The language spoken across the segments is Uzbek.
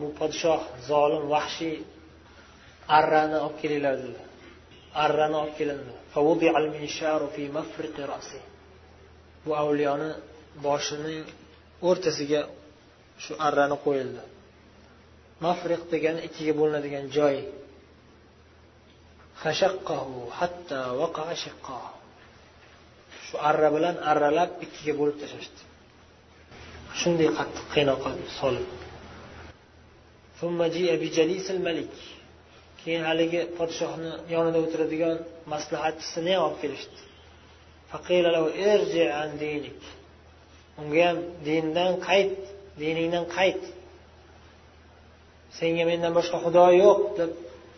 bu podshoh zolim vahshiy. Arrani olib kelinglar. Dedilar arrani olib kelindi bu avliyoni boshining o'rtasiga shu arrani qo'yildi. Mafriq degani ikkiga bo'linadigan joy. Shu arra bilan arralab ikkiga bo'lib tashlashdi. Shunday qattiq qiynoqqa solib. Keyin haligi podshohni yonida o'tiradigan maslahatchisini ham olib kelishdi? Unga ham dindan qayt diningdan qayt. Senga mendan boshqa xudo yo'q deb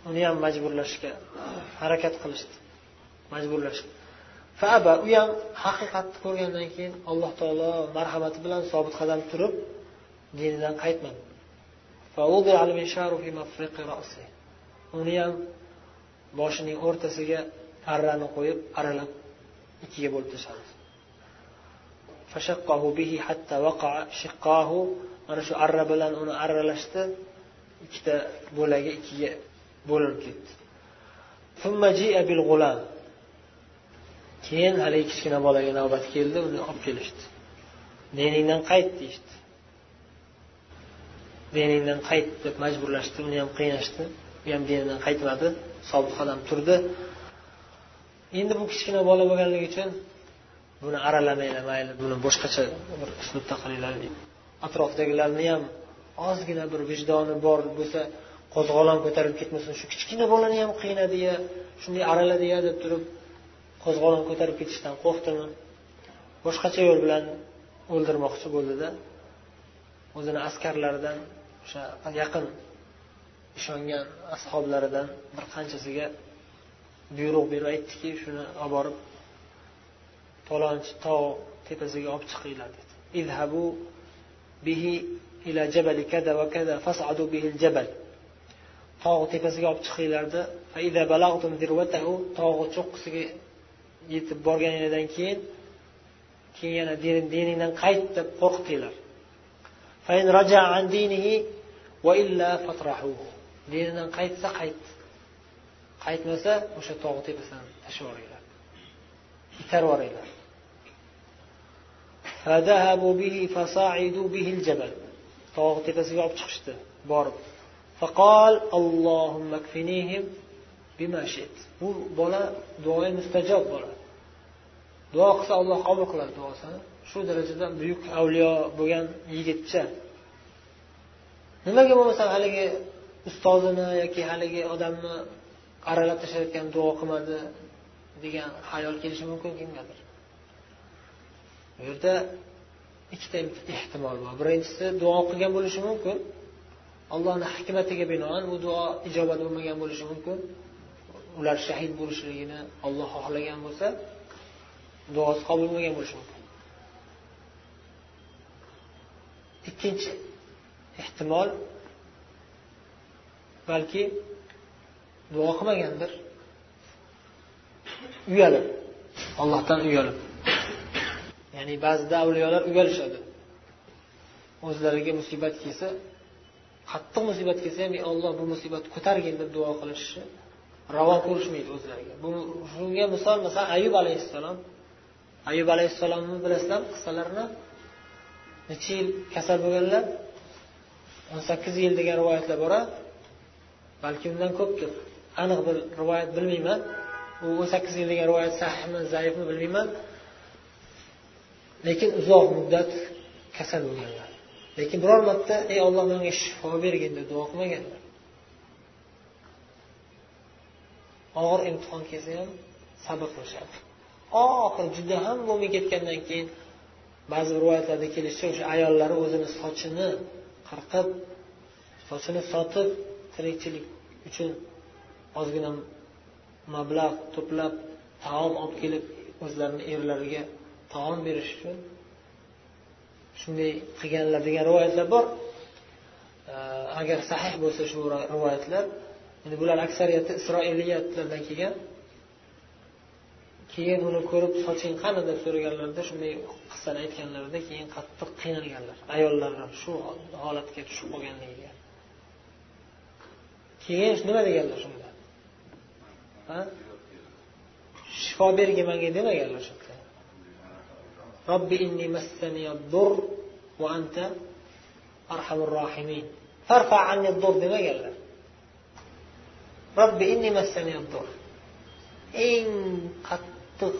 uni ham majburlashga harakat qilishdi. Majburlashdi. Faaba u ham haqiqatni ko'rgandan keyin alloh taolo marhamati bilan sobit qadam turib dinidan qaytmadi. Uni ham boshining o'rtasiga arrani qo'yib aralab ikkiga bo'lib tashladi. Mana shu arra bilan uni arralashdi. Ikkita bo'lagi ikkiga bo'linib ketdi. Keyin haligi kichkina bolaga navbat keldi uni olib kelishdi. Diningdan qayt deyishdi. Diningdan qayt deb majburlashdi uni ham qiynashdi. U ham dinidan qaytmadi sobit odam turdi. Endi bu kichkina bola bo'lganligi uchun buni aralamanglar mayli buni boshqacha bir uslubda qilinglar deydi. Atrofdagilarni ham ozgina bir vijdoni bor bo'lsa qo'zg'olon ko'tarib ketmasin shu kichkina bolani ham qiynadi ya shunday araladiya deb turib qo'zg'olon ko'tarib ketishdan qo'rqdimi? Boshqacha yo'l bilan o'ldirmoqchi bo'ldida o'zini askarlaridan o'sha yaqin ishongan ashoblaridan bir qanchasiga buyruq berib aytdiki shuni olib borib palonchi tog' tepasiga olib chiqinglar dedi. Izhabu bihi ila jabali kada va kada fasadu bihi jabal. Tog' tepasiga olib chiqinglarda tog'i cho'qqisiga yetib borganinglardan keyin keyin yana diningdan qayt deb qo'rqitinglar dinidan qaytsa qayt qaytmasa o'sha tog' tepasidan tashlab yuboringlar itarib yuboringlar tog' tepasiga olib chiqishdi borib فقال اللهم اكفنيهم بما شئت bu bola duoga mustajob bola duo qilsa alloh qabul qiladi duosini. Shu darajada buyuk avliyo bo'lgan yigitcha. Nimaga bo'lmasa haligi ustozini yoki haligi odamni aralab tashlayotgan duo qilmadi degan xayol kelishi mumkin kimgadir? Bu yerda ikkita ehtimol bor. Birinchisi duo qilgan bo'lishi mumkin. Allohni hikmatiga binoan u duo ijobat bo'lmagan bo'lishi mumkin. Ular shahid bo'lishligini olloh xohlagan bo'lsa duosi qabul bo'lmagan bo'lishi mumkin. Ikkinchi ehtimol balki duo qilmagandir. Uyalib ollohdan uyalib. Ya'ni ba'zida avliyolar uyalishadi. O'zlariga musibat kelsa qattiq musibat kelsa ham ey olloh bu musibatni ko'targin deb duo qilishi ravo ko'rishmaydi o'zlariga. Bu shunga misol masalan ayub alayhissalom ayub alayhissalomni bilasizlar qissalarini necha yil kasal bo'lganlar? o'n sakkiz yil degan rivoyatlar bor balki undan ko'pdir aniq bir rivoyat bilmayman. U o'n sakkiz yil degan rivoyat sahihmi zaifmi bilmayman. Lekin uzoq muddat kasal bo'lganlar. Lekin biror marta ey olloh menga shifo bergin deb duo qilmaganlar. Og'ir imtihon kelsa ham sabr qilishadi. Oxiri juda ham bo'lmay ketgandan keyin ba'zi rivoyatlarda kelishicha o'sha ayollari o'zini sochini qirqib sochini sotib tirikchilik uchun ozgina mablag' to'plab taom olib kelib o'zlarini erlariga taom berish uchun shunday qilganlar degan rivoyatlar bor. Agar sahih bo'lsa shu rivoyatlar endi bular aksariyati isroiliyatlardan kelgan. Keyin uni ko'rib soching qani deb so'raganlarida shunday qissani aytganlarida keyin qattiq qiynalganlar. Ayollar ham shu holatga tushib qolganligiga. Keyin nima deganlar shunda? Shifo bergin manga demaganlar shu robbi inni dur va anta arhamur rohimin farfa anni dur demaganlar. Eng qattiq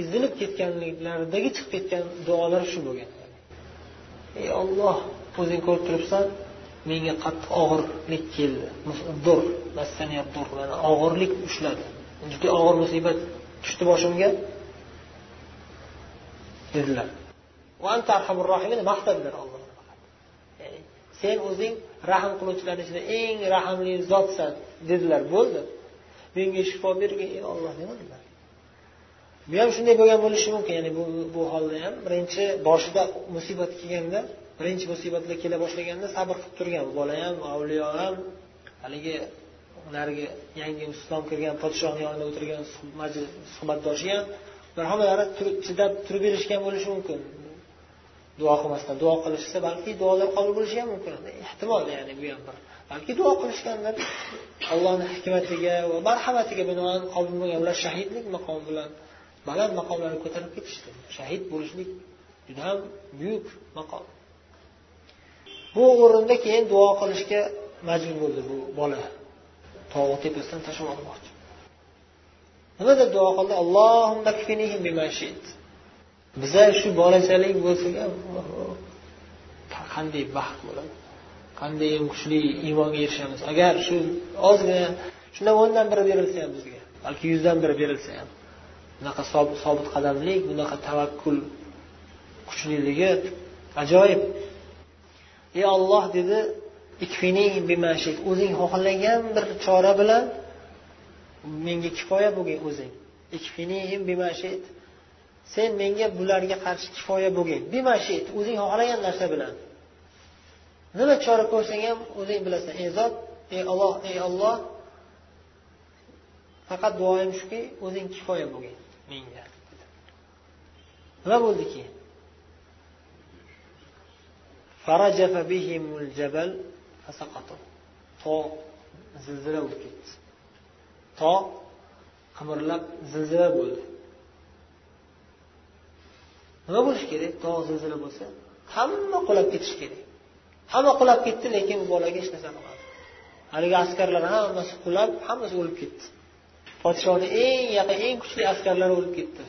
ezilib ketganliklaridagi chiqib ketgan duolar shu bo'lgan. Ey olloh o'zing ko'rib turibsan menga qattiq og'irlik keldi. Dur og'irlik ushladi. Juda og'ir musibat tushdi boshimga dedilar. Maqtadilar olloh sen o'zing rahm qiluvchilarni ichida eng rahmli zotsan dedilar. Bo'ldi. Menga shifo bergin ey olloh demadilar bu ham shunday bo'lgan bo'lishi mumkin. Ya'ni bu bu holda ham birinchi boshida musibat kelganda birinchi musibatlar kela boshlaganda sabr qilib turgan bola ham avliyo ham haligi narigi yangi islom kirgan podshohni yonida o'tirgan suhbatdoshi ham ular hammalari chidab turib berishgan bo'lishi mumkin. Duo qilmasdan duo qilishsa balki duolar qabul bo'lishi ham mumkin. Ehtimol ya'ni bu ham bir. Balki duo qilishgandir allohni hikmatiga va marhamatiga binoan qabul bo'lgan ular shahidlik maqomi bilan baland maqomlarga ko'tarib ketishdi. Shahid bo'lishlik juda ham buyuk maqom. Bu o'rinda keyin duo qilishga majbur bo'ldi bu bola. Tog'ni tepasidan tashlab olmoqchi. Nima deb duo qildi? Biza shu bolachalik bo'lsaga oh, oh, qanday baxt bo'ladi? Qanday kuchli iymonga erishamiz? Agar shu ozgina shundan o'ndan biri berilsa ham bizga balki yuzdan biri berilsa ham bunaqa sobit qadamlik bunaqa tavakkul kuchliligi ajoyib. Ey olloh dedi o'zing xohlagan bir chora bilan menga kifoya bo'lgin o'zing. Sen menga bularga qarshi kifoya bo'lgin. Bimashit o'zing xohlagan narsa bilan. Nima chora ko'rsang ham o'zing bilasan. Ey zot ey olloh ey olloh faqat duoyim shuki o'zing kifoya bo'lgin. Menga. Nima bo'ldi keyin? Tog' zilzila bo'lib ketdi. Tog' qimirlab zilzila bo'ldi nima bo'lishi kerak? Tog' zilzila bo'lsa? Hamma qulab ketishi kerak. Hamma qulab ketdi lekin bu bolaga hech narsa qilmadi. Haligi askarlar hammasi qulab hammasi o'lib ketdi. Podshoni eng yaqin eng kuchli askarlari o'lib ketdi.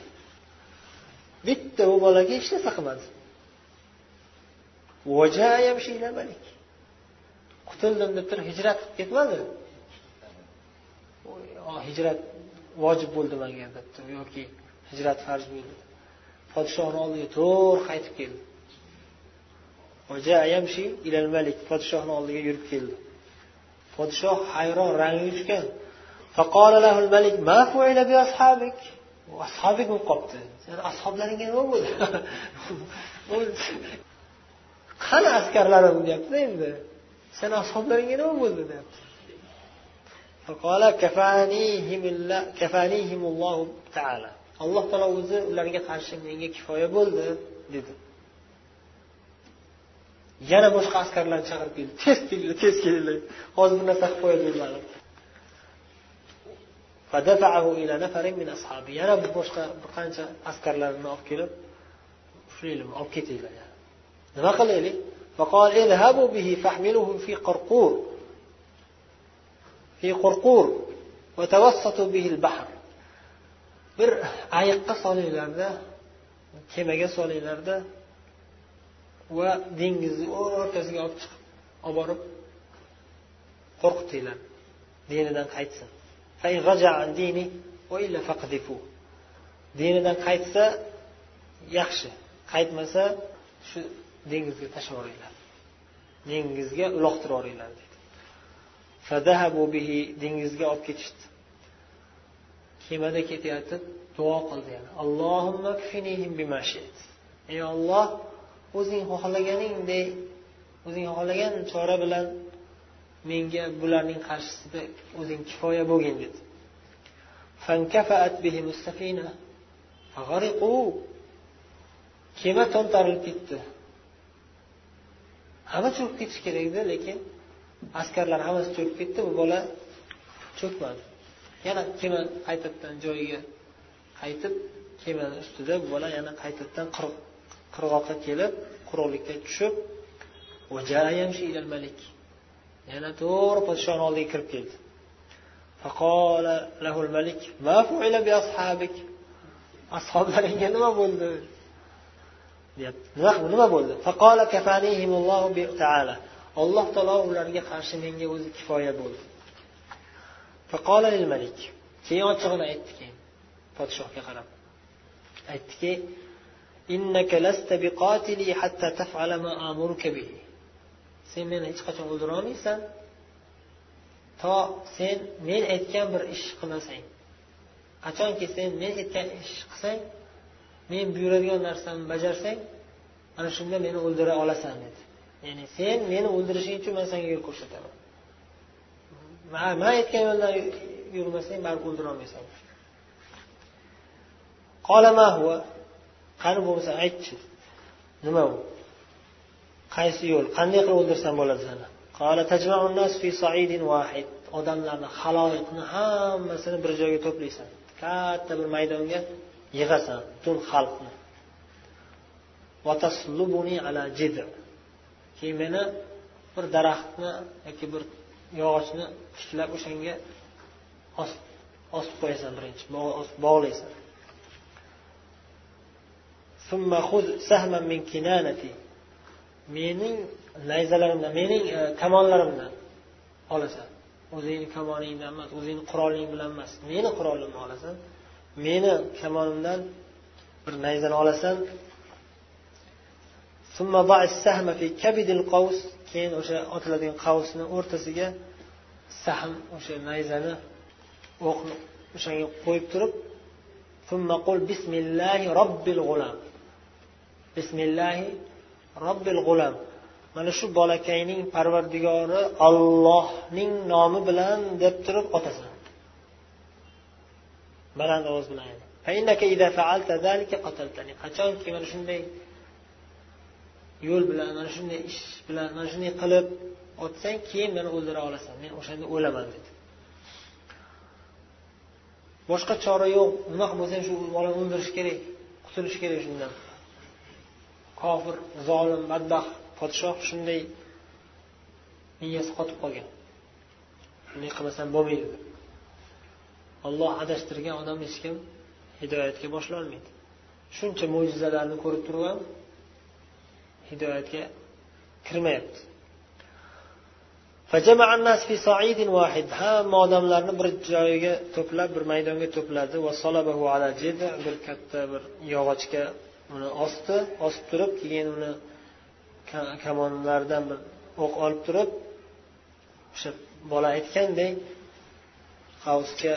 Bitta u bolaga hech narsa qilmadi. Qutuldim deb turib hijrat qilib ketmadi. Hijrat vojib bo'ldi manga deb yoki hijrat farz bo'ldi. Podshohni oldiga to'g'ri qaytib keldi. Malik podshohni oldiga yurib keldi. Podshoh hayron rangi tushgan. Ashobing bo'lib qolibdi seni ashoblaringga nima bo'ldi? Qani askarlarim deyaptida endi. Seni ashoblaringga nima bo'ldi deyapti. alloh taolo o'zi ularga qarshi menga kifoya bo'ldi dedi yana boshqa askarlarni chaqirib keldi tez kelinglar tez kelinglar hozir bir narsa qilib qo'yadi ular yana boshqa bir qancha askarlarini olib kelib shular olib ketinglar nima qilaylik فقال اذهبوا به فاحملوه في قرقور في قرقور وتوسطوا به البحر bir ayiqqa solinglarda kemaga solinglarda va dengizni o'rtasiga olib chiqib olib borib qo'rqitinglar dinidan qaytsin. Dinidan qaytsa yaxshi qaytmasa shu dengizga tashlab yuboringlar. Dengizga uloqtirib yuboringlar dedi dengizga olib ketishdi. Kemada ketayotib duo qildi yana. Allohimma ey olloh o'zing xohlaganingdek o'zing xohlagan chora bilan menga bularning qarshisida o'zing kifoya bo'lgin dedi. Kema to'ntarilib ketdi. Hamma cho'kib ketishi kerak edi lekin askarlar hammasi cho'kib ketdi bu bola cho'kmadi. Yana kema qaytadan joyiga qaytib kemani ustida bu bola yana qaytadan qirg'oqqa kelib quruqlikka tushib yana to'g'ri podshoni oldiga kirib keldi. Ashoblaringga nima bo'ldi? deyapti. Nima bo'ldi? Alloh taolo ularga qarshi menga o'zi kifoya bo'ldi. Keyin ochig'ini aytdi keyin podshohga qarab. Aytdiki sen meni hech qachon o'ldirolmaysan. To sen men aytgan bir ish qilmasang qachonki sen men aytgan ish qilsang men buyuradigan narsamni bajarsang ana shunda meni o'ldira olasan dedi. Ya'ni sen meni o'ldirishing uchun man senga yo'l ko'rsataman. Man aytgan yo'ldan yurmasang baribir o'ldirolmaysan. Qani bo'lmasa aytchi. Nima u? Qaysi yo'l? Qanday qilib o'ldirsam bo'ladi seni odamlarni haloyiqni hammasini bir joyga to'playsan. Katta bir maydonga yig'asan butun xalqni. Keyin meni bir daraxtni yoki bir yog'ochni tiklab o'shanga osib qo'yasan birinchi bog'laysan. Mening nayzalarimdan mening e, kamonlarimdan olasan. O'zingni kamoningdan emas o'zingni quroling bilan emas. Meni qurolimni olasan. Meni kamonimdan bir nayzani olasan. Keyin o'sha otiladigan qavsni o'rtasiga sahm o'sha nayzani o'qni o'shanga qo'yib turib bismillahi robbil g'ulam. Bismillahi robbil g'ulam. Mana shu bolakayning parvardigori ollohning nomi bilan deb turib otasan. Baland ovoz bilan qachonki mana shunday yo'l bilan mana shunday ish bilan mana shunday qilib otsang keyin meni o'ldira olasan. Men o'shanda o'laman dedi. Boshqa chora yo'q. Nima qilib bo'lsa ham shu bolani o'ldirish kerak qutulish kerak shundan. Kofir zolim badbaxt podshoh shunday miyasi qotib qolgan. Bunday qilmasam bo'lmaydi. Deb olloh adashtirgan odamni hech kim hidoyatga boshlolmaydi shuncha mo'jizalarni ko'rib turib ham hidoyatga kirmayapti. Hamma odamlarni bir joyiga to'plab bir maydonga to'pladi. Bir katta bir yog'ochga uni osdi osib turib keyin uni kamonlaridan bir o'q olib turib o'sha bola aytgandek qavsga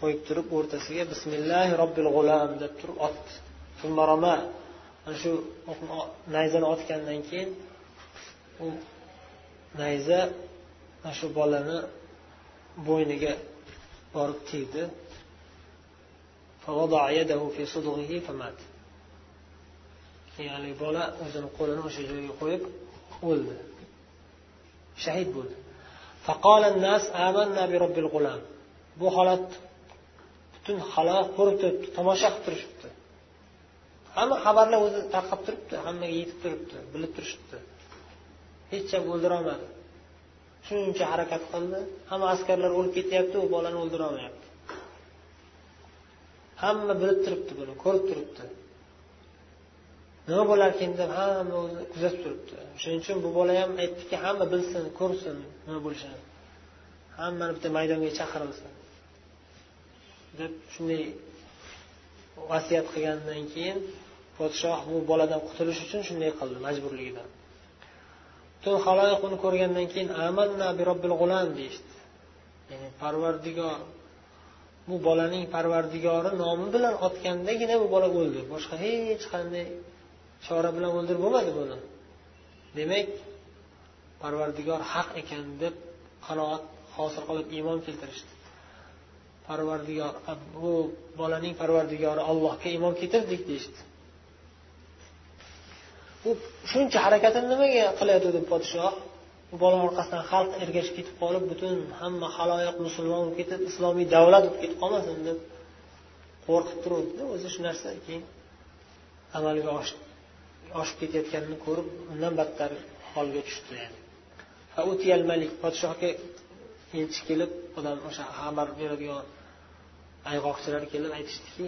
qo'yib turib o'rtasiga bismillahi robbil g'ulam deb turib otdi. Ana shu nayzani otgandan keyin u nayza mana shu bolani bo'yniga borib tegdi. Keyin haligi bola o'zini qo'lini o'sha joyga qo'yib o'ldi. Shahid bo'ldi. Bu holat butun xalq ko'rib turibdi tomosha qilib turishibdi. Hamma xabarlar o'zi tarqab turibdi hammaga yetib turibdi bilib turishibdi. Hech ham o'ldirolmadi. Shuncha harakat qildi. Hamma askarlar o'lib ketyapti u bolani o'ldirolmayapti. Hamma bilib turibdi buni ko'rib turibdi. Nima bo'larkin deb hamma o'zi kuzatib turibdi. Shuning uchun bu bola ham aytdiki hamma bilsin ko'rsin nima bo'lishini. Hammani bitta maydonga chaqirilsin. Deb shunday vasiyat qilgandan keyin podshoh bu boladan qutulish uchun shunday qildi majburligidan. Butun haloyiq uni ko'rgandan keyin amanna bi robbil g'ulam deyishdi. Ya'ni parvardigor bu bolaning parvardigori nomi bilan otgandagina bu bola o'ldi. Boshqa hech qanday chora bilan o'ldirib bo'lmadi buni. Demak parvardigor haq ekan deb qanoat hosil qilib iymon keltirishdi. Parvardigor bu bolaning parvardigori allohga iymon keltirdik deyishdi. U shuncha harakatini nimaga qilayotgandi podshoh? Bu bola orqasidan xalq ergashib ketib qolib butun hamma haloyiq musulmon bo'lib ketib islomiy davlat bo'lib ketib qolmasin deb qo'rqib turuvdida o'zi shu narsa keyin amalga oshib ketayotganini ko'rib undan battar holga tushdi yani. Malik podshohga elchi kelib odam o'sha xabar beradigan ayg'oqchilar kelib aytishdiki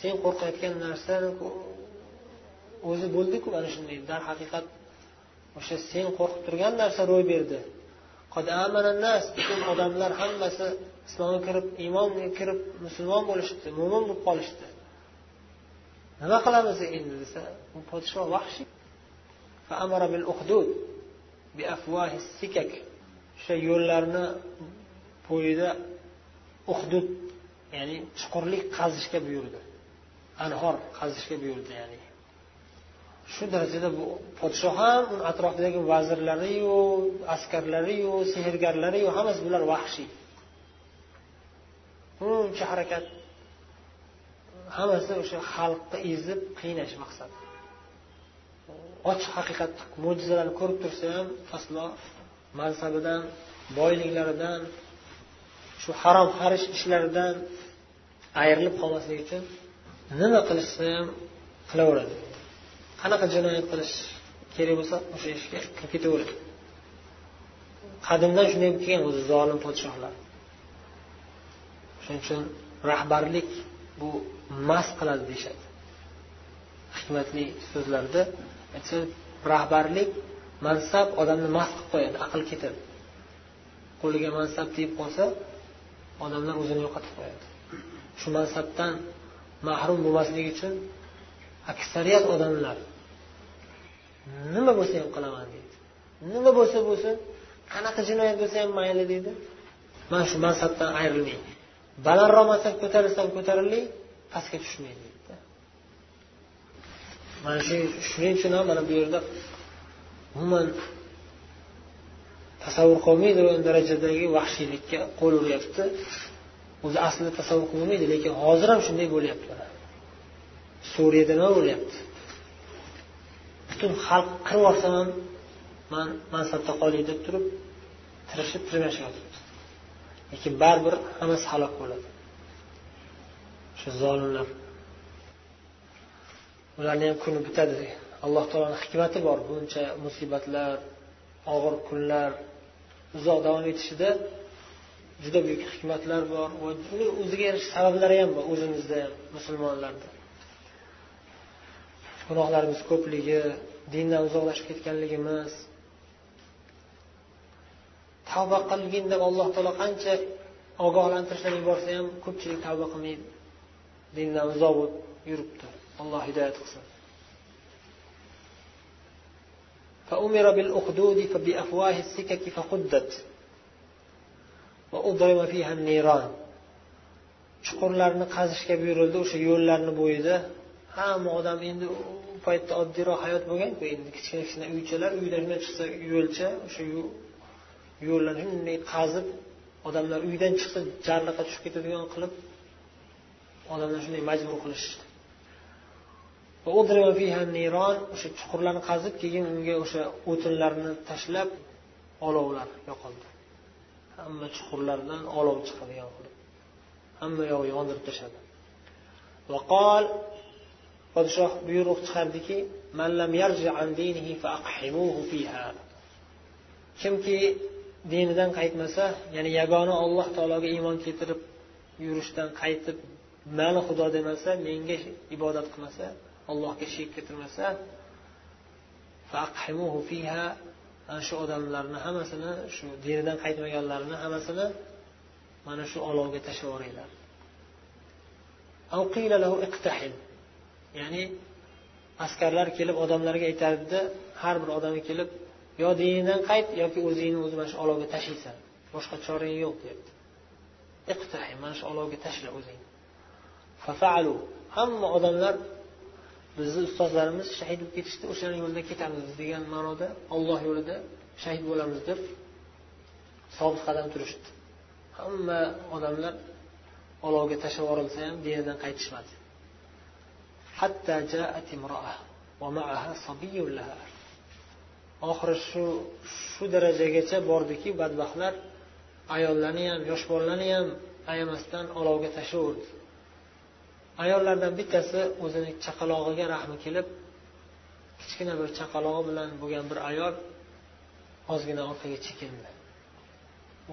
sen qo'rqayotgan narsani o'zi bo'ldiku mana shunday. Darhaqiqat o'sha sen qo'rqib turgan narsa ro'y berdi. Butun odamlar hammasi islomga kirib iymonga kirib musulmon bo'lishibdi mo'min bo'lib qolishdi nima qilamiz endi desa u podsho vahshiy. O'sha yo'llarni bo'yida uhdud ya'ni chuqurlik qazishga buyurdi. Anhor qazishga buyurdi ya'ni. Shu darajada bu podshoh ham uni atrofidagi vazirlariyu askarlariyu sehrgarlariyu hammasi bular vahshiy. Buncha harakat. Hammasi o'sha xalqni ezib qiynash maqsadi ochiq haqiqat mo'jizalarni ko'rib tursa ham aslo mansabidan boyliklaridan shu harom harish ishlaridan ayrilib qolmaslik uchun nima qilishsa ham qilaveradi. Qanaqa jinoyat qilish kerak bo'lsa o'sha ishga kirib ketaveradi qadimdan shunday bo'lib kelgan o'zi zolim podshohlar. Shuning uchun rahbarlik bu mast qiladi deyishadi. Hikmatli so'zlarda aytsa rahbarlik mansab odamni mast qilib qo'yadi aql ketadi qo'liga mansab tegib qolsa odamlar o'zini yo'qotib qo'yadi shu mansabdan mahrum bo'lmaslik uchun aksariyat odamlar nima bo'lsa ham qilaman deydi. Nima bo'lsa bo'lsin qanaqa jinoyat bo'lsa ham mayli deydi. Man shu mansabdan ayrilmay balandroq mansab ko'tarilsam ko'tarilay pastga tushmay deydi mana shu shuning uchun ham mana bu yerda umuman tasavvur qilolmaydigan darajadagi vahshiylikka qo'l uryapti. O'zi aslida tasavvur bo'lmaydi, lekin hozir ham shunday bo'lyapti suriyada nima bo'lyapti? Butun xalq qirib yuborsam ham man mansabda qolay deb turib tirishib tirmashyapti lekin baribir hammasi halok bo'ladi. Shu zolimlar. Ularni ham kuni bitadi. Alloh taoloni hikmati bor. Buncha musibatlar og'ir kunlar uzoq davom etishida juda buyuk hikmatlar bor va uni o'ziga yarasha sabablari ham bor o'zimizda ham musulmonlarda. Gunohlarimiz ko'pligi dindan uzoqlashib ketganligimiz tavba qilgin deb alloh taolo qancha ogohlantirishlar yuborsa ham ko'pchilik tavba qilmaydi. Dindan uzoq bo'lib yuribdi. Alloh hidoyat qilsin. فأمر بالأخدود فبأفواه السكك فقدت وأضرم فيها النيران chuqurlarni qazishga buyurildi o'sha yo'llarni bo'yida hamma odam endi u paytda oddiyroq hayot bo'lganku endi kichkina kichkina uychalar uydan shunday chiqsa yo'lcha o'sha yo'llarni shunday qazib odamlar uydan chiqsa jarliqqa tushib ketadigan qilib odamlar shunday majbur qilishdi o'sha chuqurlarni qazib keyin unga o'sha o'tinlarni tashlab olovlar yoqildi hamma chuqurlardan olov chiqadigan qilib hamma yoq yondirib tashladi. Podshoh buyruq chiqardiki kimki dinidan qaytmasa ya'ni yagona olloh taologa iymon keltirib yurishdan qaytib mani xudo demasa menga ibodat qilmasa allohga sherik keltirmasa ana shu odamlarni hammasini shu dinidan qaytmaganlarni hammasini mana shu olovga tashlab yuboringlar. Ya'ni askarlar kelib odamlarga aytardida har bir odamga kelib yo dinidan qayt yoki o'zingni o'zi mana shu olovga tashlaysan boshqa chorang yo'q deyapti. Mana shu olovga tashla o'zingni hamma odamlar bizni ustozlarimiz shahid bo'lib ketishdi o'sha yo'lda ketamiz degan ma'noda olloh yo'lida shahid bo'lamiz deb sobit qadam turishdi. Hamma odamlar olovga tashlab yuborilsa ham dinidan qaytishmadi. Oxiri shu shu darajagacha bordiki badbaxtlar ayollarni ham yosh bolalarni ham ayamasdan olovga tashlaverdi. Ayollardan bittasi o'zini chaqalog'iga rahmi kelib kichkina bir chaqalog'i bilan bo'lgan bir ayol ozgina orqaga chekindi.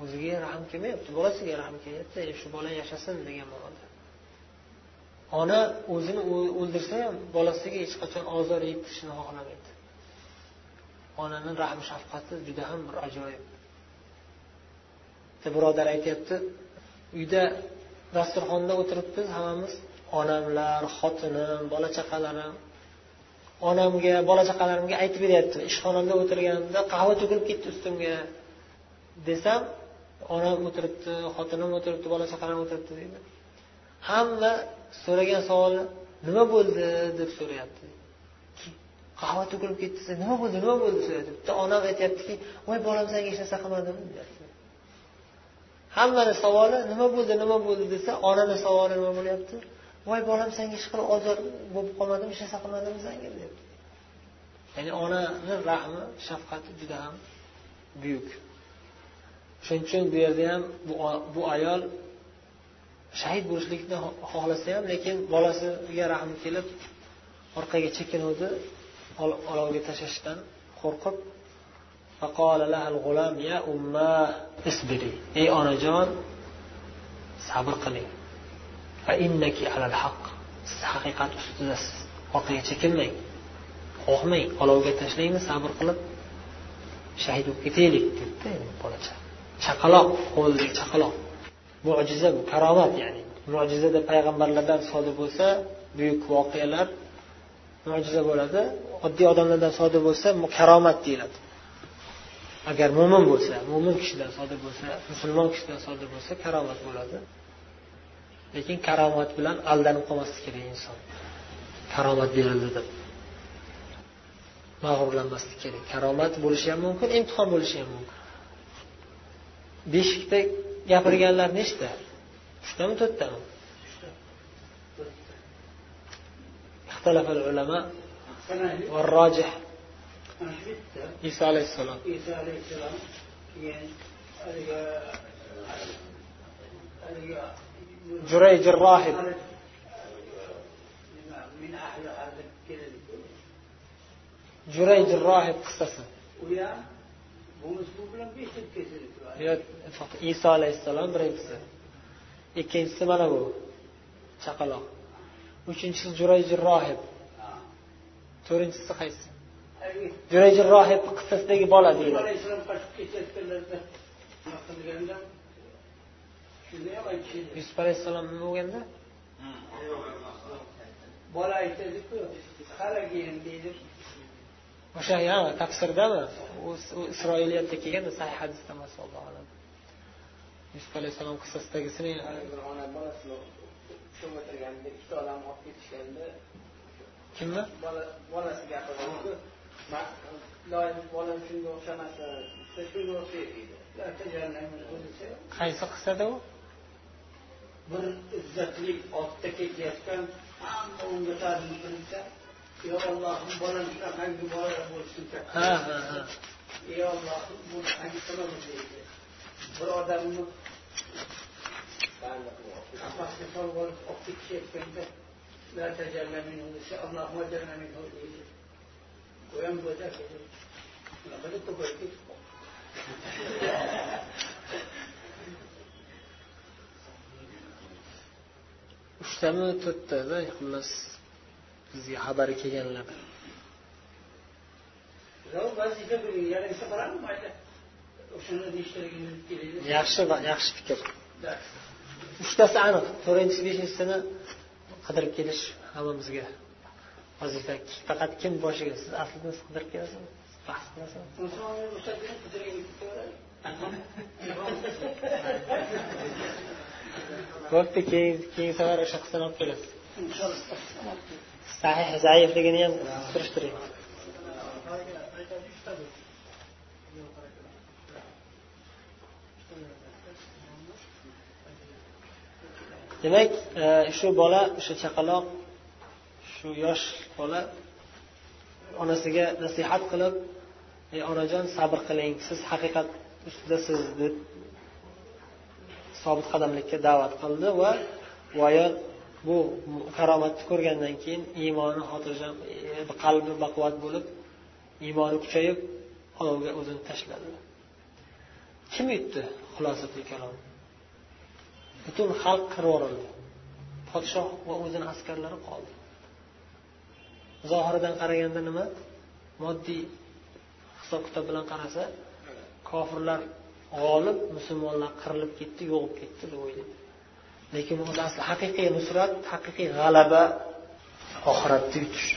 O'ziga rahm kelmayapti bolasiga rahm kelyapti shu bola yashasin degan ma'noda. Ona o'zini o'ldirsa ham bolasiga hech qachon ozor yetkazishni xohlamaydi. Onani rahm shafqati juda ham bir ajoyib. Birodar aytyapti uyda dasturxonda o'tiribmiz hammamiz onamlar xotinim bola chaqalarim onamga bola chaqalarimga aytib beryapti ishxonamda o'tirganimda qahva to'kilib ketdi ustimga. Desam onam o'tiribdi xotinim o'tiribdi bola chaqalarim o'tiribdi deydi hamma so'ragan savoli nima bo'ldi? deb so'rayapti. Qahva to'kilib ketdi desa nima bo'ldi nima bo'ldi? so'rayapti. Bitta onam aytyaptiki voy bolam senga hech narsa qilmadim deyapti. Hammani savoli nima bo'ldi nima bo'ldi desa onani savoli nima bo'lyapti? Voy bolam senga hech qilib ozor bo'lib qolmadimi hech narsa qilmadimi sanga deb. Ya'ni onani rahmi shafqati juda ham buyuk. Shuning uchun bu yerda ham bu ayol shahid bo'lishlikni xohlasa ham lekin bolasiga rahm kelib orqaga chekinuvdi olovga tashlashdan qo'rqib ey onajon sabr qiling. Siz haqiqat ustidasiz. Orqaga chekinmang qo'rqmang. Olovga tashlaymi sabr qilib shahid bo'lib ketaylik debdi bolacha. Chaqaloq qo'lidagi chaqaloq. Mo'jiza bu karomat ya'ni. Mo'jizada payg'ambarlardan sodir bo'lsa buyuk voqealar mo'jiza bo'ladi. Oddiy odamlardan sodir bo'lsa karomat deyiladi. Agar mo'min bo'lsa mo'min kishidan sodir bo'lsa musulmon kishidan sodir bo'lsa karomat bo'ladi. lekin karomat bilan aldanib qolmaslik kerak inson karomat berildi deb mag'rurlanmaslik kerak karomat bo'lishi ham mumkin imtihon bo'lishi ham mumkin beshikda gapirganlar nechta uchtami to'rttami اختلف العلماء والراجح عيسى عليه السلام عيسى عليه السلام جريج الراهب من أحلى هذا جurayj rohib qissasi iso alayhissalom birinchisi ikkinchisi mana bu chaqaloq uchinchisi jurayj rohib to'rtinchisi qaysi jurayj rohib qissasidagi bola deyiladi yusuf alayhissalom nima bo'lganda bola aytadiku qaragin deydi o'sha tafsirdami u isroiliyatda kelgan sahih hadisda emas allohu alam yusuf alayhissalom qissasidagisini ikkita odam olib ketishganda kimni bolasi gapirdiku bolam shunga o'xshamasa shunga o'xshaydi qaysi qissada u bir izzatli otda ketayotgan hamma unga tazim qilinsa yo ollohim bolam shunaqa bola bo'lsin ha ha ha. Ey ollohim buni hagi qilaman deydi. Bir odamni qafasga solib olib olib ketishayotganda la tajalla minhu desa allohim ajalla minhu deydi u ham go'zal unaqada ko'payib ketib uchtami to'rttami xullas bizga xabari kelganlar. Yaxshi yaxshi fikr. Uchtasi aniq. To'rtinchisi bechinchisini qidirib kelish hammamizga vazifa. Faqat kim boshiga siz aslida siz qidirib kelasizmi bahs qilasizmi bo'pti keyin keyingi safar o'sha qizdan olib kelasiz. Sahih zaifligini ham surishtiring. Demak e, shu bola o'sha chaqaloq shu yosh bola onasiga nasihat qilib ey onajon sabr qiling siz haqiqat ustidasiz deb sobit qadamlikka da'vat qildi va voya bu karomatni ko'rgandan keyin iymoni xotirjam e, qalbi baquvvat bo'lib iymoni kuchayib olovga o'zini tashladi. Kim yutdi xulosatul kalom butun xalq qirvorildi podshoh va o'zini askarlari qoldi. Zohiridan qaraganda nima? Moddiy hisob kitob bilan qarasa kofirlar g'olib musulmonlar qirilib ketdi yo'qib ketdi deb o'ylaydi. Lekin bu asli haqiqiy nusrat haqiqiy g'alaba oxiratni yutish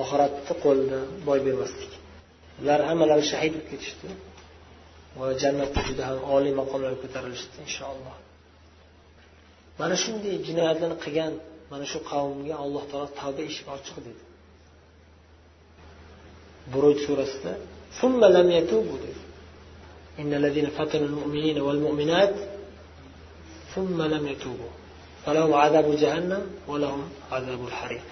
oxiratni qo'lida boy bermaslik. Ular hammalari shahid bo'lib ketishdi va jannatda juda ham oliy maqomlarga ko'tarilishdi inshaalloh. Mana shunday jinoyatlarni qilgan mana shu qavmga alloh taolo tavba eshigi ochiq dedi. Buruj surasida إن الذين فتنوا المؤمنين والمؤمنات ثم لم يتوبوا فلهم عذاب جهنم ولهم عذاب الحريق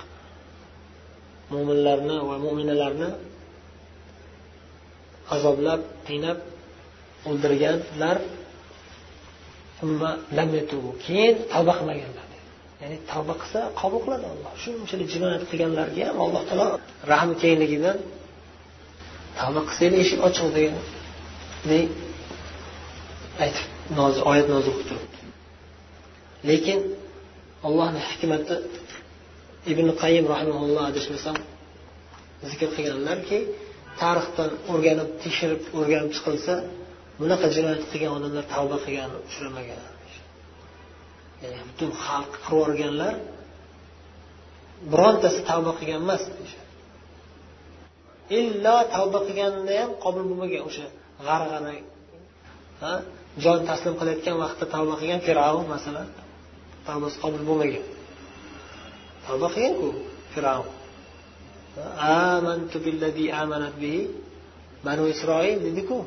mo'minlarni va mo'minalarni azoblab qiynab o'ldirganlar keyin tavba qilmaganlar ya'ni tavba qilsa qabul qiladi alloh shunchalik jinoyat qilganlarga ham alloh taolo rahmi kengligidan tavba qilsanglar eshik ochiq degan aytib oyat nozil qilib turibdi. Lekin allohni hikmati ibn qayim rahimaulloh adashmasam zikr qilganlarki tarixdan o'rganib tekshirib o'rganib chiqilsa bunaqa jinoyat qilgan odamlar tavba qilgan uchramagan ya'ni butun xalq qirib yuborganlar birontasi tavba qilgan emas illo tavba qilganda ham qabul bo'lmagan o'sha g'arg'ana jon taslim qilayotgan vaqtda tavba qilgan fir'avn masalan. Tavbasi qabul bo'lmagan. Tavba qilganku fir'avn. Amantu billazi amanat bihi banu isroil dediku.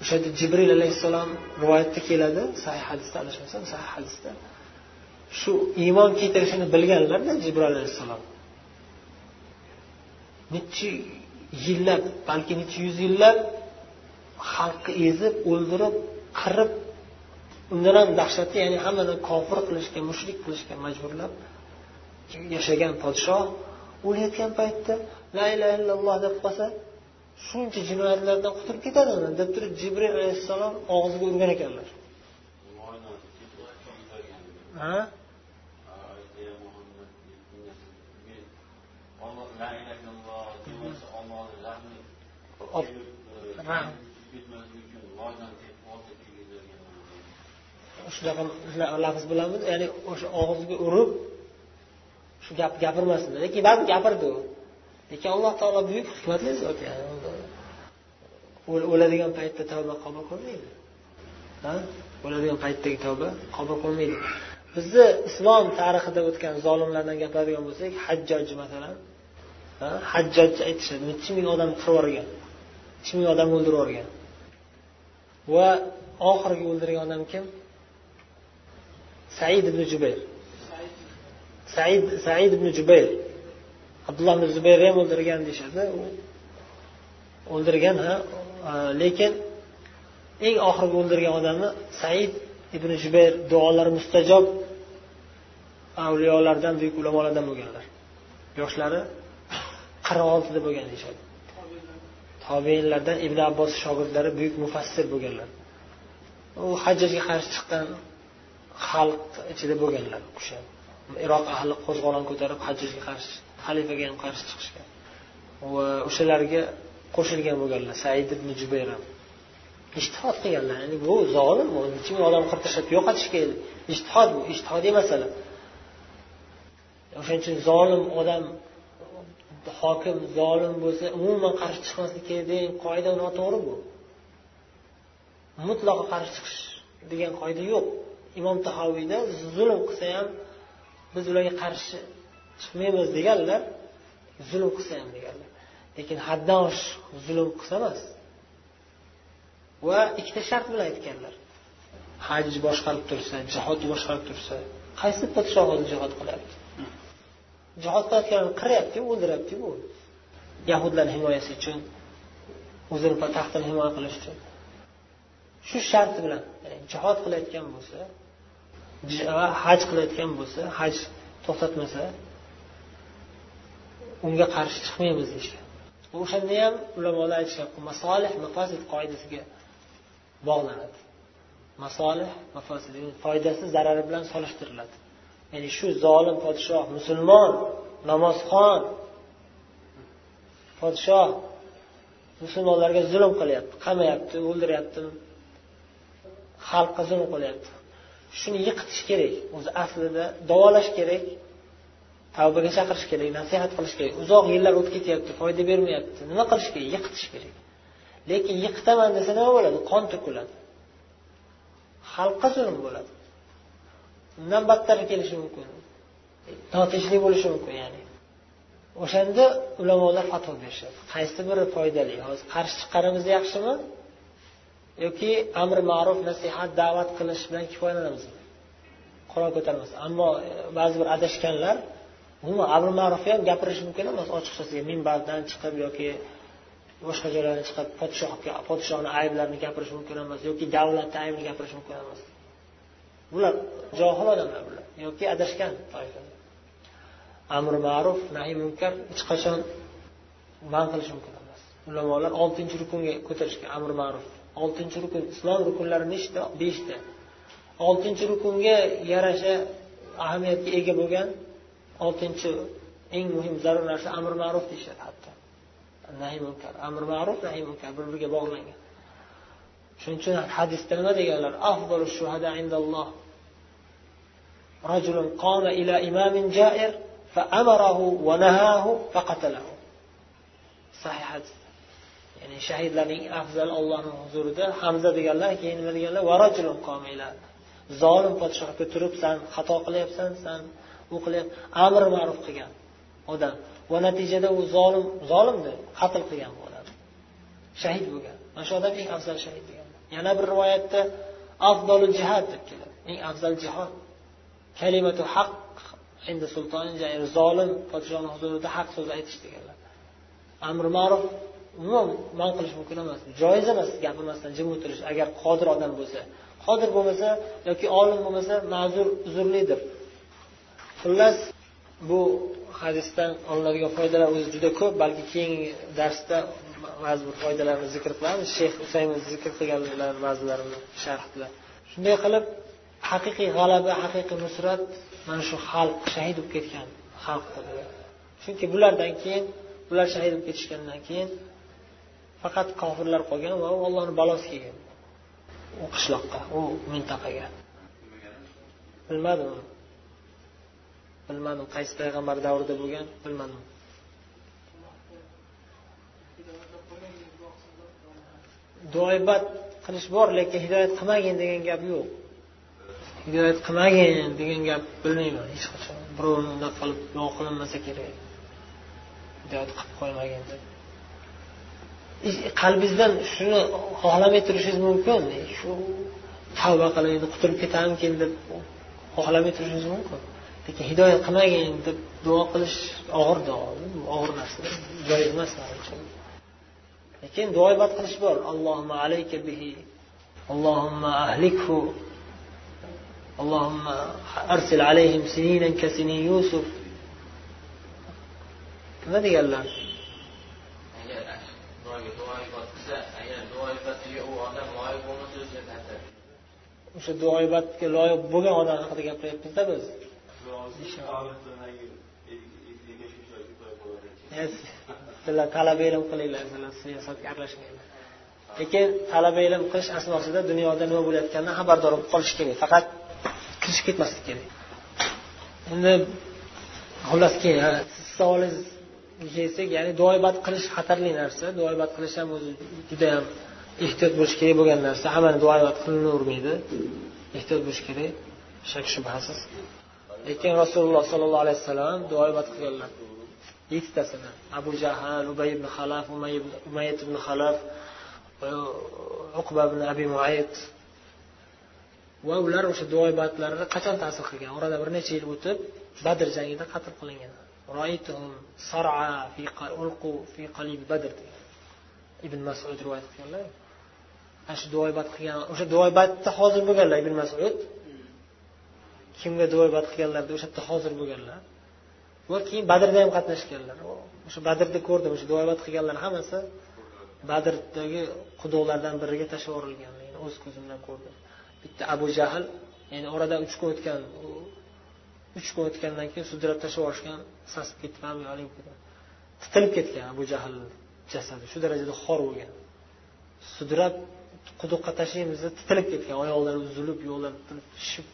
O'sha yerda jibril alayhissalom rivoyatda keladi sahih hadisda adashmasam sahih hadisda. Shu iymon keltirishini bilganlarda jibril alayhissalom. Nechi yillab balki necha yuz yillab xalqni ezib o'ldirib qirib undan ham dahshatli ya'ni hammani kofir qilishga mushrik qilishga majburlab yashagan podshoh o'layotgan paytda la ilaha illalloh deb qolsa shuncha jinoyatlardan qutulib ketadimi deb turib jibril alayhissalom og'ziga urgan ekanlar. Ha? Shunaqa lafz bilanmi ya'ni o'sha og'ziga urib shu gap gapirmasin. Lekin baribir gapirdi u. Lekin alloh taolo buyuk hikmatli zot o'ladigan paytda tavba qabul qilmaydi. O'ladigan paytdagi tavba qabul qilmaydi. Bizni islom tarixida o'tgan zolimlardan gapiradigan bo'lsak hajjoj masalan. Hajjoj aytishadi. Nechi ming odam qirib yuborgan nechi ming odam o'ldirib yuborgan va oxirgi o'ldirgan odam kim? Said ibn jubayr. Said said ibn jubayr. Abdulloh ibn zubayr ham o'ldirgan deyishadi. U o'ldirgan ha e, lekin eng oxirgi o'ldirgan odami said ibn jubayr duolari mustajob avliyolardan buyuk ulamolardan bo'lganlar. Yoshlari qirq oltida bo'lgan deyishadi. Tobeinlardan ibn abbos shogirdlari buyuk mufassir bo'lganlar. U hajjajga qarshi chiqqan xalq ichida bo'lganlar o'sha iroq ahli qo'zg'olon ko'tarib hajjajga qarshi xalifaga ham qarshi chiqishgan. Va o'shalarga qo'shilgan bo'lganlar said ibn jubayr ham. Ishtihod qilganlar ya'ni bu zolim bu necha ming odam qirib tashlab yo'qotishga ishtihod bu ishtihodiy masala. O'shaning uchun zolim odam hokim zolim bo'lsa umuman qarshi chiqmaslik kerak degan qoida noto'g'ri bu. Mutlaqo qarshi chiqish degan qoida yo'q. Imom tahoviyda zulm qilsa ham biz ularga qarshi chiqmaymiz deganlar zulm qilsa ham deganlar. Lekin haddan oshiq zulm qilsa emas. Va ikkita shart bilan aytganlar. Haj boshqarib tursa jihod boshqarib tursa qaysi podshoh o'zi jihod qilyapti jihod qilayotganini qiryaptiku o'ldiryaptiku u yahudlarni himoyasi uchun o'zini taxtini himoya qilish uchun. Shu shart bilan jihod qilayotgan bo'lsa haj qilayotgan bo'lsa haj to'xtatmasa unga qarshi chiqmaymiz deyishgan o'shanda ham ulamolar aytishyapti masolih mafosid qoidasiga bog'lanadi. Masolih mafosid foydasi zarari bilan solishtiriladi. Ya'ni shu zolim podshoh musulmon namozxon podshoh musulmonlarga zulm qilyapti qamayapti o'ldiryapti xalqqa zulm qilyapti. Shuni yiqitish kerak o'zi aslida davolash kerak tavbaga chaqirish kerak nasihat qilish kerak. Uzoq yillar o'tib ketyapti foyda bermayapti. Nima qilish kerak? Yiqitish kerak. Lekin yiqitaman desa nima bo'ladi? Qon to'kiladi. Xalqqa zulm bo'ladi. Undan battari kelishi mumkin. Notinchlik bo'lishi mumkin ya'ni. O'shanda ulamolar fatvo berishadi. Qaysi biri foydali? Hozir qarshi chiqqanimiz yaxshimi? Yoki amri ma'ruf nasihat da'vat qilish bilan kifoyalanamizmi qur'on ko'tarmas. Ammo e, ba'zi bir adashganlar umuman amri ma'rufni ham gapirish mumkin emas ochiqchasiga minbardan chiqib yoki boshqa joylardan chiqib podshohga podshohni ayblarini gapirish mumkin emas yoki davlatni aybini gapirish mumkin emas. Bular johil odamlar bular. Yoki adashgan amri ma'ruf nahiy munkar hech qachon man qilish mumkin emas. Ulamolar oltinchi rukunga ko'tarishgan amri ma'ruf. Oltinchi rukun islom rukunlari nechta? Beshta. Oltinchi rukunga yarasha ahamiyatga ega bo'lgan oltinchi eng muhim zarur narsa amr ma'ruf deyishadi hatto. Nahiy munkar. Amr ma'ruf nahiy munkar. Bir biriga bog'langan. Shuning uchun hadisda nima deganlar? Shuhada indalloh. رجل قام إلى إمام جائر فأمره ونهاه فقتله صحيح hadis ya'ni shahidlarning afzal ollohni huzurida hamza deganlar keyin nima deganlar zolim podshohga turib san xato qilyapsan san u qilyapti amr ma'ruf qilgan odam va natijada u zolim zolimni qatl qilgan bu odam shahid bo'lgan mana shu odam eng afzal shahid degan yana bir rivoyatda afzolu jihad deb keladi eng afzal jihod kalimatu haq endi sulton zolim podshoni huzurida haq so'z aytish deganlar. Amri ma'ruf umuman man qilish mumkin emas joiz emas gapirmasdan jim o'tirish. Agar qodir odam bo'lsa qodir bo'lmasa yoki olim bo'lmasa ma'zur uzrlidir. Xullas bu hadisdan olinadigan foydalar o'zi juda ko'p balki keyingi darsda ba'zi bir foydalarni zikr qilamiz. Shayx usaymin zikr qilganlar ba'zilarini sharhda shunday qilib haqiqiy g'alaba haqiqiy nusrat mana shu xalq shahid bo'lib ketgan xalqda chunki bulardan keyin bular shahid bo'lib ketishgandan keyin faqat kofirlar qolgan va u ollohni balosi kelgan. U qishloqqa u mintaqaga. Bilmadim bilmadim qaysi payg'ambar davrida bo'lgan bilmadim. Duoibat qilish bor lekin hidoyat qilmagin degan gap yo'q. Hidoyat qilmagin degan gap bilmayman hech qachon. Birovni undab qilib duo qilinmasa kerak. Hidoyat qilib qo'ymagin deb. Qalbingizdan shuni xohlamay turishingiz mumkin. Shu tavba qilay qutulib ketarmikin deb xohlamay turishingiz mumkin. Lekin hidoyat qilmagin deb duo qilish og'ir duo og'ir narsa joiz emas lekin duoibat qilish bor. Allohumma alayka bihi allohumma ahlikhu اللهم أرسل عليهم سنينا كسنين يوسف nima deganlar o'sha duoibatga loyiq bo'lgan odam haqida gapiryapmizda biz sizlar talaba ilm qilinglar sizlar siyosatga aralashmanglar lekin talaba ilm qilish asnosida dunyoda nima bo'layotganidan xabardor bo'lib qolish kerak faqat qilishib ketmaslik kerak. Endi xullas keyin siz savolingizga kelsak ya'ni duoibat qilish xatarli narsa duoibat qilish ham o'zi judayam ehtiyot bo'lish kerak bo'lgan narsa. Hammani duoibat qilinavermaydi. Ehtiyot bo'lish kerak. Shak shubhasiz. Lekin rasululloh sollallohu alayhi vasallam duoibat qilganlar. Yettitasini abu jahl ubay ibn halaf umayat ibn halaf uqba ibn abi muayt va ular o'sha duo qachon ta'sir qilgan? Orada bir necha yil o'tib badr jangida qatl qilingan. Badr ibn masud rivoyat qilganlar. Ana shu duo qilgan o'sha duo hozir bo'lganlar ibn masud. Kimga duo ibodat qilganlarda o'sha yerda hozir bo'lganlar. Va keyin badrda ham qatnashganlar. O'sha badrda ko'rdim o'sha duo qilganlar hammasi badrdagi quduqlardan biriga tashlab yuborilganligini o'z ko'zim bilan ko'rdim. Bitta abu jahl ya'ni oradan uch kun o'tgan uch kun o'tgandan keyin sudrab tashlab yuborishgan sasib ketib titilib ketgan abu jahl jasadi shu darajada xor bo'lgan. Sudrab quduqqa tashlaymiz deb titilib ketgan oyoqlari uzilib yo'llar shishib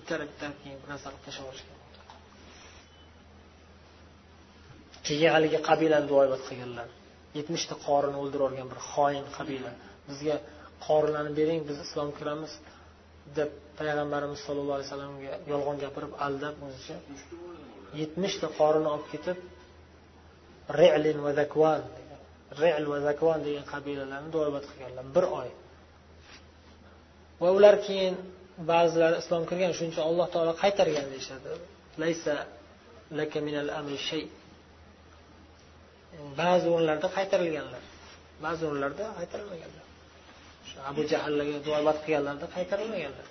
itarib itarib keyin bir narsa qilib tashlab yuborishgan keyin haligi qabilani duoibat qilganlar yetmishta qorini o'ldirib yuborgan bir xoin qabila. Bizga qorilarni bering biz islomga kiramiz deb payg'ambarimiz sollallohu alayhi vasallamga yolg'on gapirib aldab o'zicha yetmishta qorini olib ketib relin va zakvan rel va zakvan degan qabilalarni do'rbat qilganlar bir oy. Va ular keyin ba'zilari islom kirgan shuning uchun alloh taolo qaytargan deyishadi. Laka minal shay. Ba'zi o'rinlarda qaytarilganlar ba'zi o'rinlarda qaytarilmaganlar. Shu abu jahllarga duobat qilganlarda qaytarilmaganlar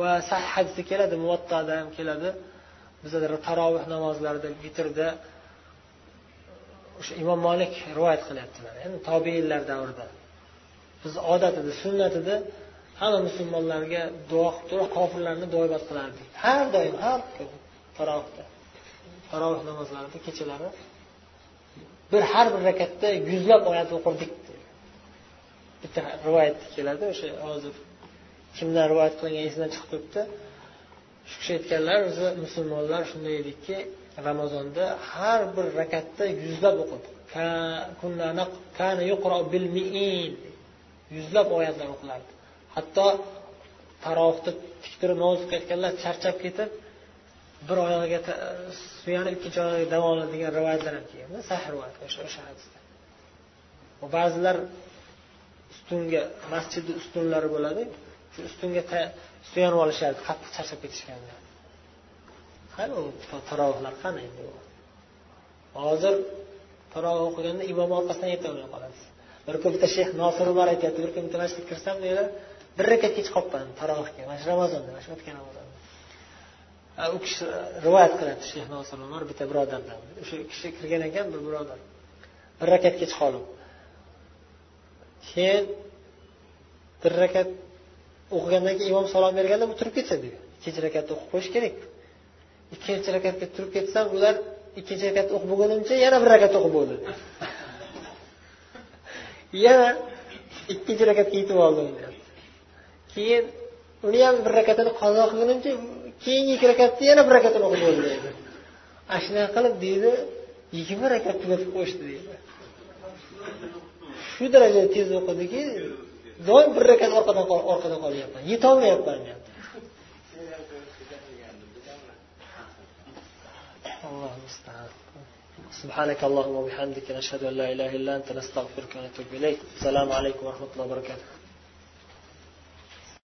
va sahih hadisda keladi muvattada ham keladi bizada taroveh namozlarida vitrda o'sha imom molik rivoyat qilyaptilar endi tobeinlar davrida. Biz odat edi sunnat edi hamma musulmonlarga duo qilib turib kofirlarni duobat qilardik. Har doim har tarovehda taroveh namozlarida kechalari bir har bir rakatda yuzlab oyat o'qirdik. Bitta rivoyat keladi. O'sha hozir kimdan rivoyat qilingan esimdan chiqib turibdi. Shu kishi aytganlar o'zi musulmonlar shunday edikki ramazonda har bir rakatda yuzlab o'qidi yuzlab oyatlar o'qilardi. Hatto tarovuhda tik turib namoz o'qiyotganlar charchab ketib bir oyog'iga suyanib ikkinchi oyog'iga dam degan rivoyatlar ham kelgan. Sahih rivoyat o'sha hadisda. Ba'zilar ustunga masjidni ustunlari bo'ladi. Shu ustunga suyanib olishardi qattiq charchab ketishganda. Qani u tarovihlar qani endi hozir tarovih o'qiganda imom orqasidan yetolmay qolasiz. Bir kun bitta shayx nosir umar aytyapti bir kun bitta masjidga kirsam deydi bir rakat kech qolibman tarovihga mana shu ramazonda mana shu o'tgan ramazonda. U kishi rivoyat qiladi shayx nosir umar bitta birodardan. O'sha kishi kirgan ekan bir birodar. Bir rakat kech qolib keyin bir rakat o'qigandan keyin imom salom berganda bu turib ketsa deydi ikkinchi rakatni o'qib qo'yish kerak. Ikkinchi rakatga turib ketsam ular ikkinchi rakat o'qib bo'lgunimcha yana bir rakat o'qib bo'ldi. Yana ikkinchi rakatga yetib oldim keyin uni ham bir rakatini qazo qilgunimcha keyingi ikki rakatni yana bir rakatini o'qib bo'ldi ana shunaqa qilib deydi yigirma rakat tugatib qo'yishdi deydi shu darajada tez o'qidiki doim bir rakat orqadan orqada qolyapman yetolmayapman deyapti الله المستعان سبحانك اللهم وبحمدك نشهد ان لا اله الا انت نستغفرك ونتوب اليك السلام عليكم ورحمه الله وبركاته